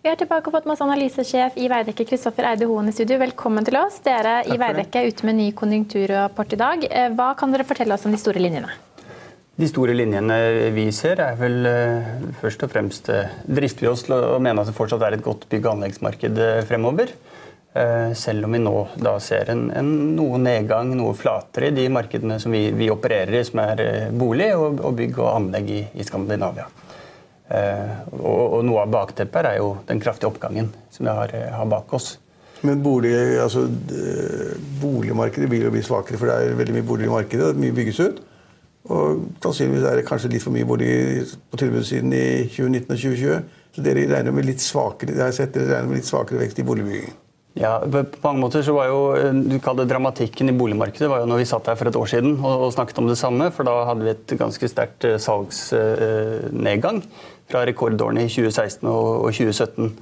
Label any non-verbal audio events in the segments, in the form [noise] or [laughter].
Vi er tilbake og fått med oss analysesjef i Veidekke, Kristoffer Eide Hoen i studio. Velkommen til oss. Dere i Veidekke er ute med ny konjunkturrapport i dag. Eh, hva kan dere fortelle oss om de store linjene? De store linjene vi ser, er vel uh, først og fremst drister drifter vi oss til å mene at det fortsatt er et godt bygg- og anleggsmarked fremover. Selv om vi nå da ser en, en noe nedgang, noe flatere i de markedene som vi, vi opererer i, som er bolig og, og, bygg og anlegg i, i Skandinavia. Eh, og, og noe av bakteppet er jo den kraftige oppgangen som vi har, har bak oss. Men bolig, altså, boligmarkedet vil jo bli svakere, for det er veldig mye bolig i markedet. Mye bygges ut. Og sannsynligvis er det kanskje litt for mye bolig på tilbudssiden i 2019 og 2020. Så dere regner med litt svakere, jeg har sett dere regner med litt svakere vekst i boligbygging. Ja, på mange måter så var jo du kaller det Dramatikken i boligmarkedet var jo når vi satt her for et år siden og, og snakket om det samme. For da hadde vi et ganske sterkt eh, salgsnedgang fra rekordårene i 2016 og, og 2017.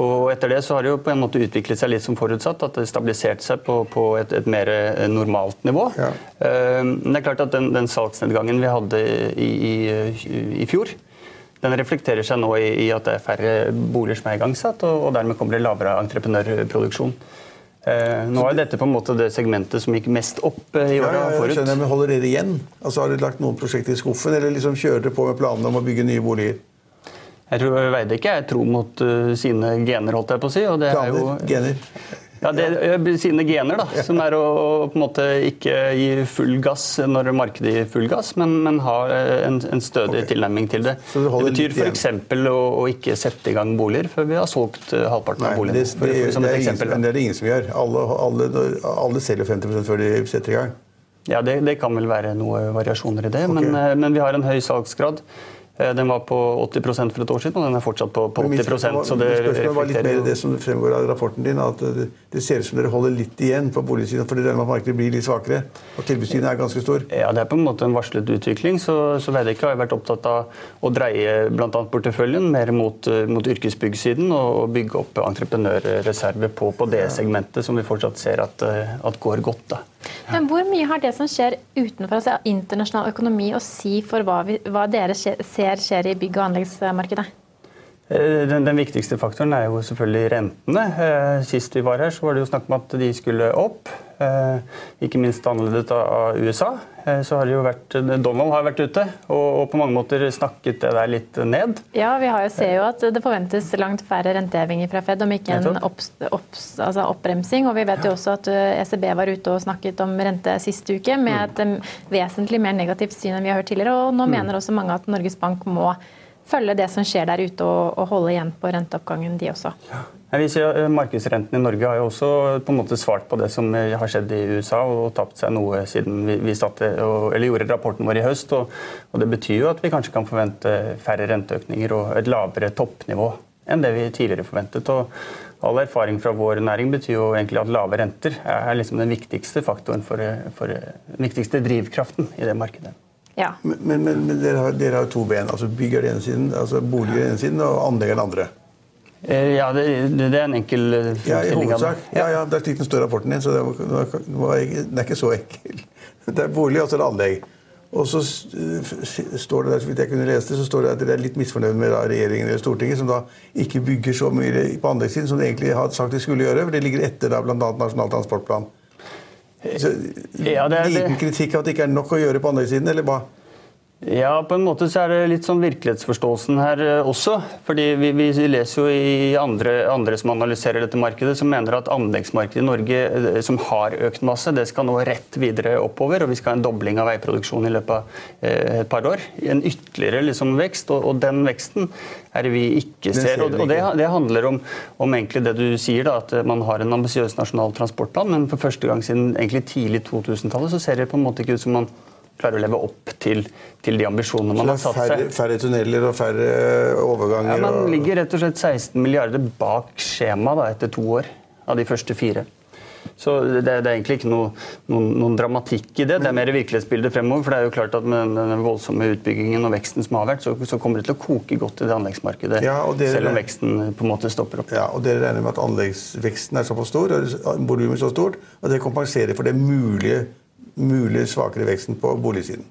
Og etter det så har det jo på en måte utviklet seg litt som forutsatt, at det stabiliserte seg på, på et, et, mer eh, normalt nivå. Ja. Uh, men det er klart at den, den salgsnedgangen vi hadde i, i, i fjor, den reflekterer seg nå i, i, at det er færre boliger som er igangsatt, og, og dermed kommer det lavere entreprenørproduksjon. Eh, nå er dette på en måte det segmentet som gikk mest opp eh, i året ja, ja, forut. men Holder dere igjen? Altså, har dere lagt noen prosjekter i skuffen, eller liksom kjører dere på med planene om å bygge nye boliger? Jeg tror Veidekke er tro mot uh, sine gener, holdt jeg på å si. Og det Planer, er jo, gener. Ja, det sine gener, da. Som er å, på en måte ikke gi full gass når markedet gir full gass, men, men ha eh, en, en stødig okay. tilnærming til det. Det, det betyr f.eks. Å, å ikke sette i gang boliger før vi har solgt halvparten halvparten av boligene. Det, det, det, det, er eksempel, det er det ingen som gjør. Alle, alle, alle selger 50% før de setter i gang. Ja, det, det, kan vel være noe variasjoner i det, okay. men, eh, men vi har en høy salgsgrad. Eh, den var på 80 for et år siden, og den er fortsatt på, på 80 spørsmål, så det var litt mer det som fremgår av rapporten din, at det, det ser ut som dere holder litt igjen på boligsiden, fordi denne markedet blir litt svakere, og tilbudssiden er ganske stor? Ja, det er på en måte en varslet utvikling. Så, så Veidekke har vært opptatt av å dreie bl.a. porteføljen mer mot, mot yrkesbyggsiden og, og bygge opp entreprenørreserve på, på det segmentet som vi fortsatt ser at, at går godt. da. Men Hvor mye har det som skjer utenfor altså internasjonal økonomi å si for hva, vi, hva dere ser skjer i bygg- og anleggsmarkedet? Eh, den, den, viktigste faktoren er jo selvfølgelig rentene. Eh, sist vi var her, så var det jo snakk om at de skulle opp. Eh, ikke minst annerledes av USA. Så har det jo vært, Donald har vært ute og, og, på mange måter snakket det der litt ned. Ja, vi har jo, ser jo at det forventes langt færre rentehevinger fra Fed, om ikke en opp, opp, altså oppbremsing. Og vi vet jo også at ECB e var ute og snakket om rente sist uke med et mm. vesentlig mer negativt syn enn vi har hørt tidligere. Og nå mm. mener også mange at Norges Bank må følge det som skjer der ute og, og holde igjen på renteoppgangen, de også. Ja. Jeg vil at eh, Markedsrenten i Norge har jo også på en måte svart på det som eh, har skjedd i USA, og tapt seg noe siden vi, vi satte, eller gjorde rapporten vår i høst. Og, og, Det betyr jo at vi kanskje kan forvente færre renteøkninger og et lavere toppnivå enn det vi tidligere forventet. Og All erfaring fra vår næring betyr jo egentlig at lave renter er liksom den viktigste faktoren for, for den viktigste drivkraften i det markedet. Ja. Men, men, men dere, har, dere, har, to ben. altså Bygg er den ene siden, altså boliger den ene siden, og anlegg er den andre. Eh, ja, det, det, er en enkel eh, ja, i hovedsak. Ja, ja, Det er slik den står i rapporten din, så det, var, den er ikke så enkel. [laughs] Det er bolig, og så er det anlegg. Og så står det der, så vidt jeg kunne lese det, så står det at dere er litt misfornøyd med regjeringen eller Stortinget, som da ikke bygger så mye på anleggssiden som de egentlig har sagt de skulle gjøre. for Det ligger etter da bl.a. Nasjonal transportplan. Så, ja, det liten kritikk av at det ikke er nok å gjøre på andre siden, eller hva? Ja, på en måte så er det litt sånn virkelighetsforståelsen her eh, også. Fordi vi, vi leser jo i andre, andre, som analyserer dette markedet, som mener at anleggsmarkedet i Norge eh, som har økt masse, det skal nå rett videre oppover. Og vi skal ha en dobling av veiproduksjon i løpet av eh, et par år. En ytterligere liksom vekst. Og, og, den veksten er det vi ikke ser. Og, og det, det, handler om, om, egentlig det du sier, da, at man har en ambisiøs nasjonal transportplan, men for første gang siden egentlig tidlig 2000-tallet så ser det på en måte ikke ut som man klarer å leve opp til, til de ambisjonene man har satt seg. Færre, færre tunneler og færre overganger? Ja, Man ligger rett og slett 16 milliarder bak skjema da, etter to år av de første fire. Så det, det, er egentlig ikke noe, noen, noen, dramatikk i det. Det er mer virkelighetsbildet fremover. For det er jo klart at med den voldsomme utbyggingen og veksten som har vært, så, så kommer det til å koke godt i det anleggsmarkedet. Ja, dere, selv om veksten på en måte stopper opp. Ja, og Dere regner med at anleggsveksten er såpass stor, og volumet så stort, og det kompenserer for det mulige mulig svakere veksten på boligsiden?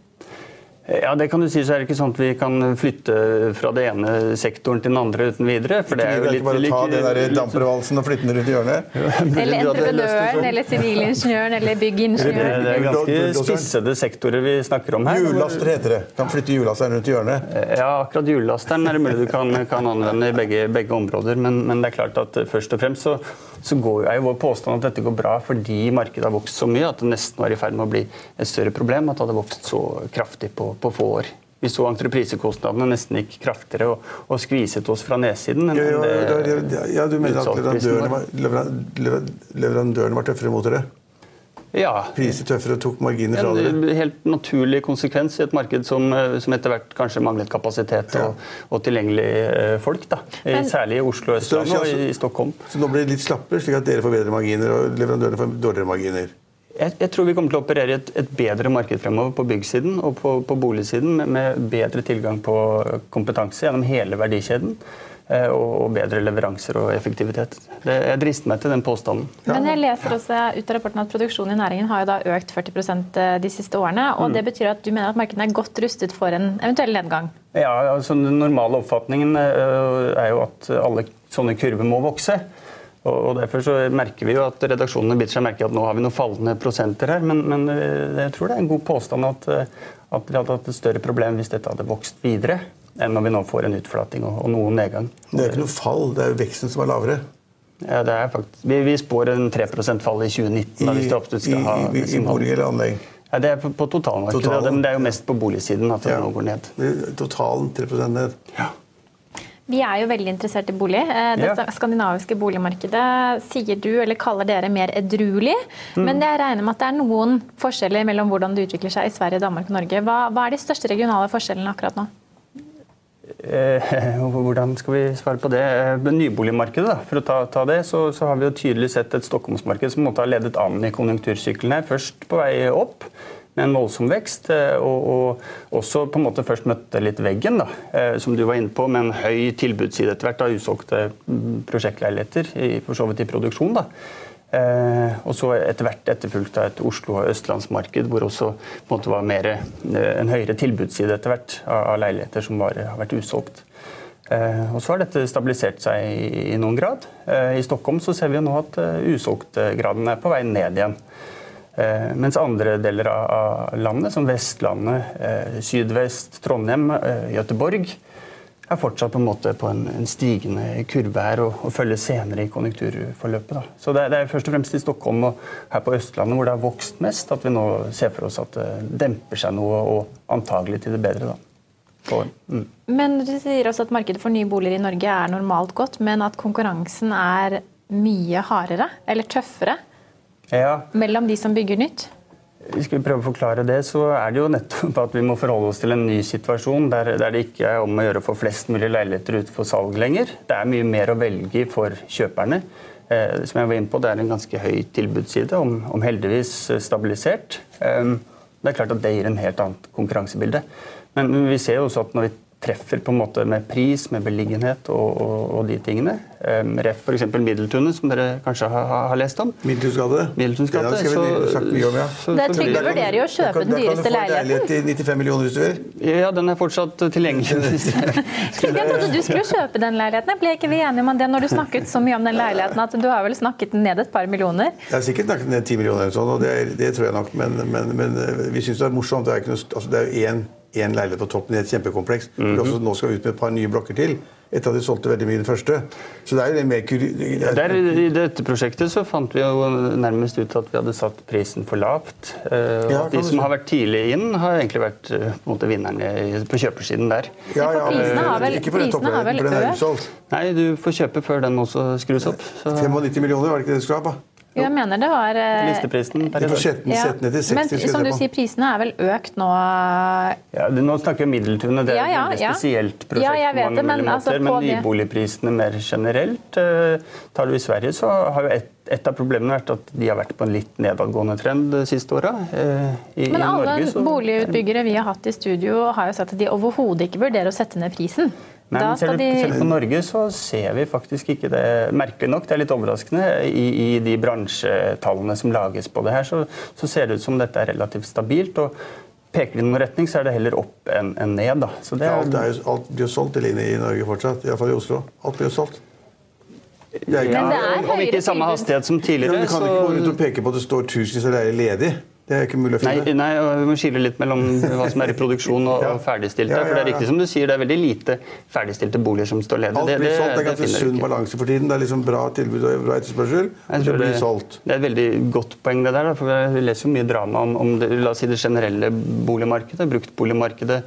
Ja, det kan du si, så er det ikke sånn at vi kan flytte fra det ene sektoren til den andre uten videre. For det er jo litt, bare ta den der dampervalsen og flytte den rundt i hjørnet? [laughs] Eller entreprenøren, eller sivilingeniøren, eller byggingeniøren. Det er ganske spissede sektorer vi snakker om her. Hjullaster heter det. Kan flytte hjullasteren rundt i hjørnet. Ja, akkurat hjullasteren er det mulig du kan, kan anvende i begge, begge områder. Men, men, det er klart at først og fremst så, så går, er jo vår påstand at dette går bra fordi markedet har vokst så mye at det nesten var i ferd med å bli et større problem at det hadde vokst så kraftig på på få år. Vi så entreprisekostnadene nesten gikk kraftigere og, og skviset oss fra nedsiden. Ja, ja, ja, ja, du mener at leverandørene var, leverandørene var tøffere mot dere? Ja. Priser tøffere og tok marginer fra dere? En helt naturlig konsekvens i et marked som, som etter hvert kanskje manglet kapasitet og, og tilgjengelige eh, folk. Da. Men, Særlig i Oslo og Østlandet og i, i Stockholm. Så nå blir det litt slappere, slik at dere får bedre marginer og leverandørene får dårligere marginer? Jeg, jeg, tror vi kommer til å operere i et, et, bedre marked fremover på byggsiden og på, på boligsiden, med, med, bedre tilgang på kompetanse gjennom hele verdikjeden. Eh, og, bedre leveranser og effektivitet. Det, jeg drister meg til den påstanden. Men jeg leser også ut av rapporten at produksjonen i næringen har jo da økt 40 eh, de siste årene. og mm. Det betyr at du mener at markedene er godt rustet for en eventuell nedgang? Ja, altså Den normale oppfatningen eh, er jo at alle sånne kurver må vokse. Og Derfor så merker vi jo at redaksjonene biter seg merke at nå har vi noen fallende prosenter her. Men, men jeg tror det er en god påstand at, at vi hadde hatt et større problem hvis dette hadde vokst videre, enn når vi nå får en utflating og, og noen nedgang. Det er ikke noe fall, det er jo veksten som er lavere. Ja, det er faktisk, vi, vi spår en 3% fall i 2019. da, hvis det skal ha I, i, i bolig eller anlegg? Ja, det er på, på totalmarkedet, Totalen. men det er jo mest på boligsiden at det ja. nå går ned. Totalen 3 ned? Ja. Vi er jo veldig interessert i bolig. Eh, det ja. skandinaviske boligmarkedet sier du, eller kaller dere, mer edruelig. Mm. Men jeg regner med at det er noen forskjeller mellom hvordan det utvikler seg i Sverige, Danmark og Norge. Hva, hva er de største regionale forskjellene akkurat nå? Eh, [laughs] hvordan skal vi svare på det? Eh, nyboligmarkedet, da, for å ta, ta det, så, så, har vi jo tydelig sett et Stockholmsmarked som måtte ha ledet an i konjunktursykkelen her. Først på vei opp med en voldsom vekst. Eh, og, og også på en måte først møtte litt veggen, da, som du var inne på, med en høy tilbudsside etter hvert av usolgte mm, prosjektleiligheter, for så vidt i produksjon. da. Eh, og så etter hvert etterfulgt av et Oslo- og østlandsmarked hvor også på en måte var mer, eh, en høyere tilbudsside etter hvert av, av leiligheter som var, har vært usolgt. Eh, og så har dette stabilisert seg i, i noen grad. I Stockholm så ser vi nå at usolgtgraden er på vei ned igjen. Eh, mens andre deler av landet, som Vestlandet, eh, Sydvest, Trondheim, eh, Göteborg, er fortsatt på en måte på en, en stigende kurve her og, og følger senere i konjunkturforløpet. Da. Så det, det, er først og fremst i Stockholm og her på Østlandet hvor det har vokst mest, at vi nå ser for oss at det demper seg noe, og antagelig til det bedre. da. mm. Men Du sier også at markedet for nye boliger i Norge er normalt godt, men at konkurransen er mye hardere eller tøffere ja. mellom de som bygger nytt? Skal vi prøve å forklare det, så er det jo nettopp at vi må forholde oss til en ny situasjon der, der det ikke er om å gjøre å få flest mulig leiligheter ut for salg lenger. Det er mye mer å velge i for kjøperne. Eh, som jeg var inne på, Det er en ganske høy tilbudsside, om, om heldigvis stabilisert. Eh, det er klart at det gir en helt annet konkurransebilde. Men vi ser jo også at når vi treffer på en måte med pris, med beliggenhet og, og, og de tingene. Um, ref f.eks. Middeltunet, som dere kanskje har, har lest om. Middeltunsgate. Middeltunsgate. Ja, vi om, ja. Så, det er Trygve vurderer jo å kjøpe den dyreste leiligheten. Da kan du få leilighet til 95 millioner hvis du vil. Ja, den er fortsatt tilgjengelig. [laughs] Trygve, jeg trodde du skulle kjøpe den leiligheten. Ble ikke vi enige om det når du snakket så mye om den leiligheten at du har vel snakket den ned et par millioner? Jeg har sikkert snakket ned 10 millioner eller sånn, og det, det, tror jeg nok, men, men, men eh, vi syns det er morsomt. Det er, ikke noe, altså, det er jo én én leilighet på toppen i et kjempekompleks. Mm -hmm. også nå skal ut med et par nye blokker til. Etter at de solgte veldig mye den første. Så det er jo mer ja, der, I dette prosjektet så fant vi jo nærmest ut at vi hadde satt prisen for lavt. Uh, ja, de som har vært tidlig inn, har egentlig vært uh, på en måte vinnerne på kjøpersiden der. Ja, ja, prisene har vel, ikke for økt? Nei, du får kjøpe før den også skrus opp. Så. 95 millioner, var det ikke det du skulle ha? Jo, jeg mener det var uh, Listeprisen per i dag. Ja. Men som du sier, prisene er vel økt nå Ja, Nå snakker vi Middeltunet, det er ja, ja, et veldig spesielt prosjekt. Ja, jeg vet det, men, altså, men nyboligprisene mer generelt uh, Tar du i Sverige, så har jo et, et av problemene vært at de har vært på en litt nedadgående trend de siste åra. Uh, men alle Norge, boligutbyggere vi har hatt i studio, har jo sagt at de overhodet ikke vurderer å sette ned prisen. Nei, men selv, de... selv, på Norge så ser vi faktisk ikke det. Merkelig nok, det er litt overraskende. I, i de bransjetallene som lages på det her, så, så, ser det ut som dette er relativt stabilt. og peker det i noen retning, så er det heller opp enn en ned. Da. Så det er, ja, alt, er jo, alt blir jo solgt i linje i Norge fortsatt, iallfall i Oslo. Alt blir jo solgt. Det er ikke, ja, om ikke i samme hastighet som tidligere. Ja, du kan så... ikke gå rundt og peke på at det står tusenvis av leier ledig. Det er ikke mulig å finne. Nei, nei Vi må skille litt mellom hva som er i produksjon og, [laughs] ja. og ferdigstilte. Ja, ja, for det er riktig som du sier, det er veldig lite ferdigstilte boliger som står ledige. Alt blir solgt. Det er ganske sunn balanse for tiden. Det er liksom bra tilbud og bra etterspørsel. Det blir solgt. Det er et veldig godt poeng, det der. for Vi leser jo mye drama om, om det, la oss si det generelle boligmarkedet, bruktboligmarkedet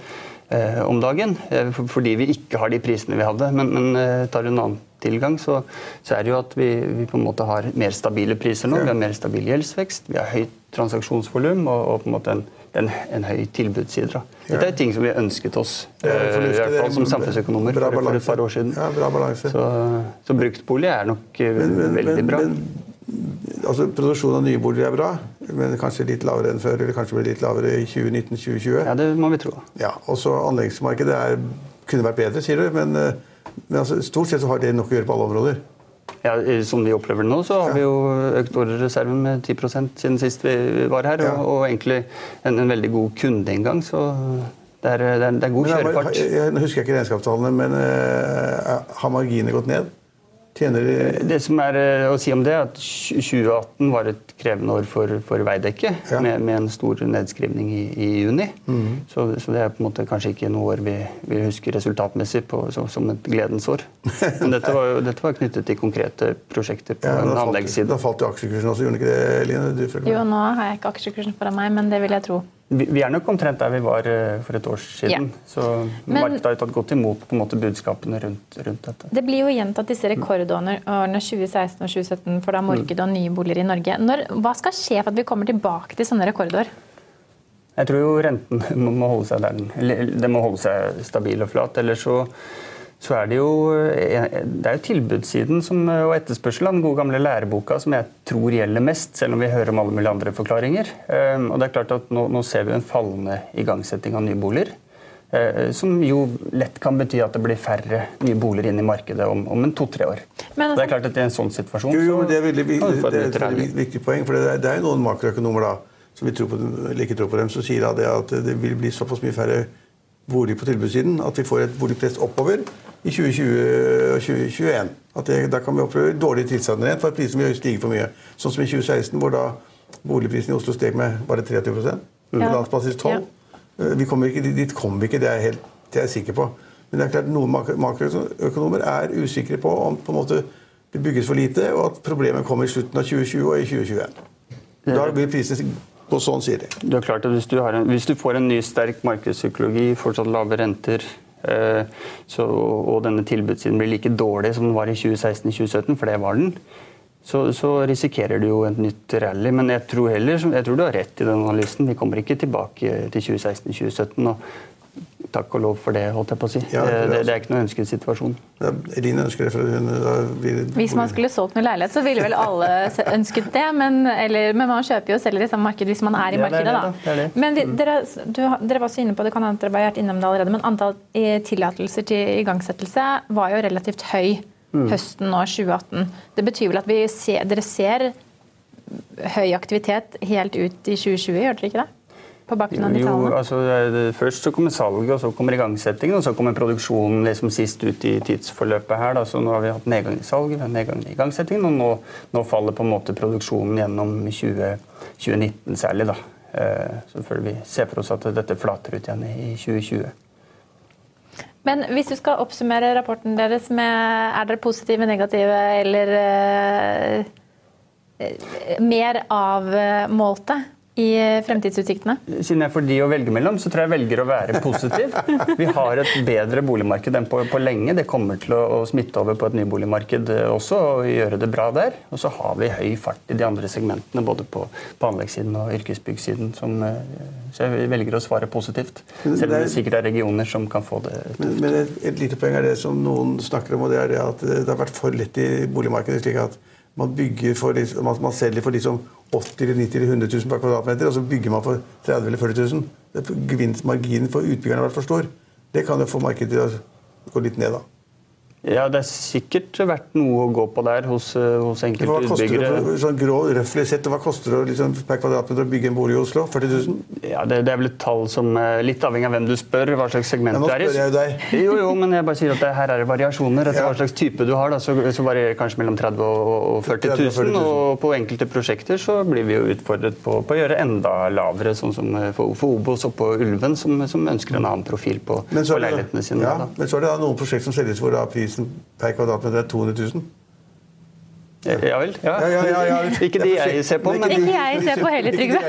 eh, om dagen. Eh, fordi vi ikke har de prisene vi hadde. Men, men eh, tar du en annen tilgang, så, så, er det jo at vi, vi, på en måte har mer stabile priser nå. Vi har mer stabil gjeldsvekst, vi har høyt transaksjonsvolum og, og, på en måte en, en, en høy tilbudsside. Dette er ting som vi ønsket oss, i hvert fall som samfunnsøkonomer for, for, et par år siden. Ja, bra balanse. Så, så bruktbolig er nok uh, men, men, veldig bra. Men, altså Produksjon av nye boliger er bra, men kanskje litt lavere enn før. Eller kanskje blir litt lavere i 2019-2020. Ja, det må vi tro. Ja, og så Anleggsmarkedet er, kunne vært bedre, sier du. men uh, men altså, stort sett så har det nok å gjøre på alle områder. Ja, Som vi opplever nå, så har vi jo økt ordrereserven med 10% siden sist vi var her. Ja. Og, og, egentlig en, en, veldig god kundeinngang. Så det er, det er, det er god kjørefart. Nå husker jeg ikke regnskapstallene, men uh, har marginene gått ned? Tjener de Det som er eh, å si om det, er at 2018 var et krevende år for, for Veidekke, ja. med, med, en stor nedskrivning i, i juni. Mm. Så, så, det er på en måte kanskje ikke noe år vi, vi husker resultatmessig på, så, som et gledens år. [laughs] Men dette var, dette var, knyttet til konkrete prosjekter på ja, en anleggsside. Da falt jo aksjekursen også, gjorde den ikke det, Line? jo, nå har jeg ikke aksjekursen foran meg, men det vil jeg tro. Vi er nok omtrent der vi var eh, for et år siden. Ja. Så markedet har tatt godt imot på en måte budskapene rundt, rundt, dette. Det blir jo gjentatt disse rekordårene 2016 og 2017 for da markedet og nye boliger i Norge. Når, hva skal skje for at vi kommer tilbake til sånne rekordår? Jeg tror jo renten [laughs] må holde seg der den. Den må holde seg stabil og flat. Eller så så er det jo, eh, det er jo tilbudssiden som, eh, og etterspørsel av den gode gamle læreboka som jeg tror gjelder mest, selv om vi hører om alle mulige andre forklaringer. Ehm, og det er klart at Nå, nå ser vi en fallende igangsetting av nye boliger. Eh, som jo lett kan bety at det blir færre nye boliger inn i markedet om, om en to-tre år. Men, det er klart at i en sånn situasjon jo, jo, Det er, veldig, det er et veldig viktig poeng. for Det er, det er noen makroøkonomer da, som vi tror på, ikke tror på dem, som sier det at det vil bli såpass mye færre boliger på tilbudssiden at vi får et boligpress oppover i 2020 og 2021. At det, da kan vi oppleve dårlig tilstander igjen, for at prisene vil stige for mye. Sånn som i 2016, hvor da boligprisen i Oslo steg med bare 23 På landsbasis 12 ja. Vi kommer ikke, dit kommer vi ikke, det er, helt, det er jeg sikker på. Men det er klart noen makroøkonomer er usikre på om på en måte det bygges for lite, og at problemet kommer i slutten av 2020 og i 2021. Da blir prisen gå sånn, side. Det er klart at hvis du, en, hvis du får en ny sterk markedspsykologi, fortsatt lave renter, Eh, så, og denne tilbudssiden blir like dårlig som den var i 2016-2017, for det var den, så, så, risikerer du jo et nytt rally. Men jeg tror heller, jeg tror du har rett i den analysen. Vi kommer ikke tilbake til 2016-2017. og Takk og lov for det, holdt jeg på å si. Ja, det, det, det, er ikke noen ønsket situasjon. Ja, Eline ønsker det, for hun blir... Hvis man skulle solgt noe leilighet, så ville vel alle ønsket det. Men, eller, men, man kjøper jo og selger i samme marked hvis man er i markedet, da. da. Men vi, dere, du, dere, var også inne på det, kan hende dere vært innom det allerede, men antall eh, tillatelser til igangsettelse var jo relativt høy mm. høsten nå, 2018. Det betyr vel at ser, dere ser høy aktivitet helt ut i 2020, gjør dere ikke det? På bakgrunn av de tallene? Jo, altså, først så kommer salget, og så kommer igangsettingen, og så kommer produksjonen liksom sist ut i tidsforløpet her. Da. Så nå har vi hatt nedgang i salget, vi har nedgang i igangsettingen, og nå, nå, faller på en måte produksjonen gjennom 20, 2019 særlig. Da. Eh, så føler vi ser for oss at dette flater ut igjen i 2020. Men hvis du skal oppsummere rapporten deres med Er dere positive, negative eller uh, mer avmålte? I fremtidsutsiktene? Siden jeg får de å velge mellom, så tror jeg jeg velger å være positiv. [laughs] Vi har et bedre boligmarked enn på, på lenge. Det kommer til å, å, smitte over på et nyboligmarked også og gjøre det bra der. Og så har vi høy fart i de andre segmentene, både på, på anleggssiden og yrkesbyggsiden. Som, eh, så jeg velger å svare positivt. Selv om det sikkert er regioner som kan få det tøft. Men, men et, et, lite poeng er det som noen snakker om, og det er det at det har vært for lett i boligmarkedet. slik at man, for, man, man selger for liksom 80 eller 90 eller 100 000 per kvadratmeter, og så bygger man for 30 eller 40 000. Gevinstmarginen for utbyggerne har vært for stor. Det kan jo få markedet til å gå litt ned, da. Ja, det er sikkert vært noe å gå på der hos, eh, hos enkelte utbyggere. Sånn grå, røffelig sett, hva koster det liksom, per kvadratmeter å bygge en bolig i Oslo? 40 000? Ja, det, det, er vel et tall som Litt avhengig av hvem du spør, hva slags segment ja, det er i. Nå spør jeg jo deg. [laughs] Jo, jo, men jeg bare sier at det, her er det variasjoner. Etter ja. hva slags type du har, da, så, så varierer kanskje mellom 30 og 40 000. 40 000. Og på enkelte prosjekter så blir vi jo utfordret på, på å gjøre enda lavere, sånn som for, for Obos og på Ulven, som, som, ønsker en annen profil på, på leilighetene sine. Ja, men så er det da noen prosjekter som selges hvor da prisen per kvadratmeter kvadratmeter er 200 000. Ja vel? Ja. Ja, ja, ikke de jeg ser på, men Ikke jeg ser på heller, Trygve.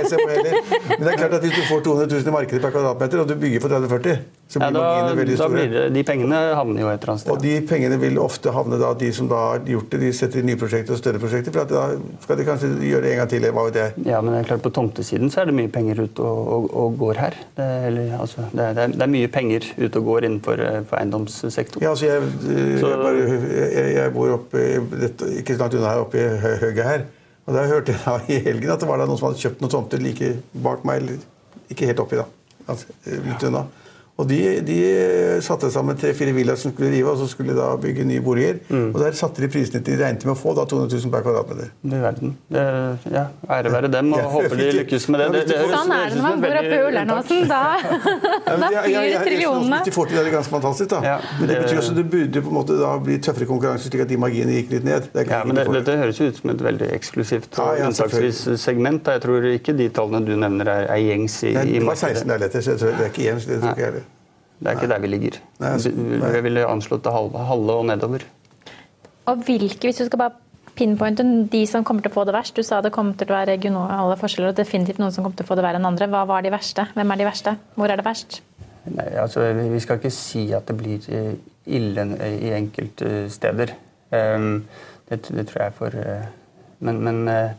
Men det er klart at hvis du får 200 000 i markedet per kvadratmeter, og du bygger for 30-40 så blir marginene veldig store. Da blir det, de pengene havner jo et eller annet sted. Og de pengene vil ofte havne da de som da har gjort det, de setter i nye prosjekter og større prosjekter. For da skal de kanskje gjøre det en gang til. hva vet jeg. Ja, men det er klart på tomtesiden så er det mye penger ute og, og, og, går her. Det, eller, altså, det, er, det, er, mye penger ute og går innenfor eh, eiendomssektoren. Ja, altså jeg, jeg, jeg, bare, jeg bor oppe, ikke snart unna her, oppe i Høget her. Og da hørte jeg i helgen at det var noen som hadde kjøpt noen tomter like bak meg, eller ikke helt oppi, da. Altså, litt unna. Og de, de satte sammen tre-fire villaer som skulle rive, og så skulle de da bygge nye boliger. Mm. Og der satte de prisene til de regnet med å få da 200 000 per kvadratmeter. Du verden. Det, ja, ære være dem, og ja, håper de [laughs] lykkes med det. det, det sånn er det når man bor oppe i Ullernåsen. Da, [laughs] da fyrer trillionene. Hvis de får til det, er det ganske fantastisk. da. Ja, men det betyr også at det burde på en måte da bli tøffere konkurranse, slik at de marginene gikk litt ned. Det ja, men det, Dette høres jo ut som et veldig eksklusivt og ja, unntaksvis segment. Jeg tror ikke de tallene du nevner, er, er gjengs i, Nei, det var 16 leiligheter, så jeg tror det er ikke gjengs. Det tror ikke jeg heller. Det er ikke der vi ligger. Jeg ville anslått det halve, halve og nedover. Og hvilke, hvis du skal bare pinpointe de som kommer til å få det verst Du sa det kommer til å være regionale forskjeller og definitivt noen som kommer til å få det verre enn andre. Hva var de verste? Hvem er de verste? Hvor er det verst? Nei, altså, Vi skal ikke si at det blir eh, ille i enkelte steder. Ehm, det, det tror jeg er for eh, Men, men eh,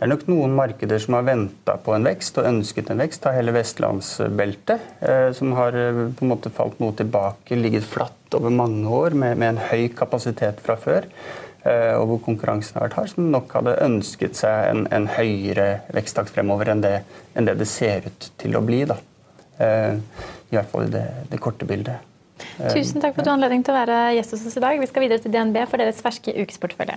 det er nok noen markeder som har venta på en vekst og ønsket en vekst. av hele vestlandsbeltet, eh, som har eh, på en måte falt noe tilbake, ligget flatt over mange år med, med en høy kapasitet fra før. Eh, og hvor konkurransen har vært hard, som nok hadde ønsket seg en, en høyere veksttakt fremover enn det, enn det, det ser ut til å bli. Da. I hvert fall i det, det korte bildet. Tusen takk for at du har anledning til å være gjest hos oss i dag. Vi skal videre til DNB for deres ferske ukesportefølje.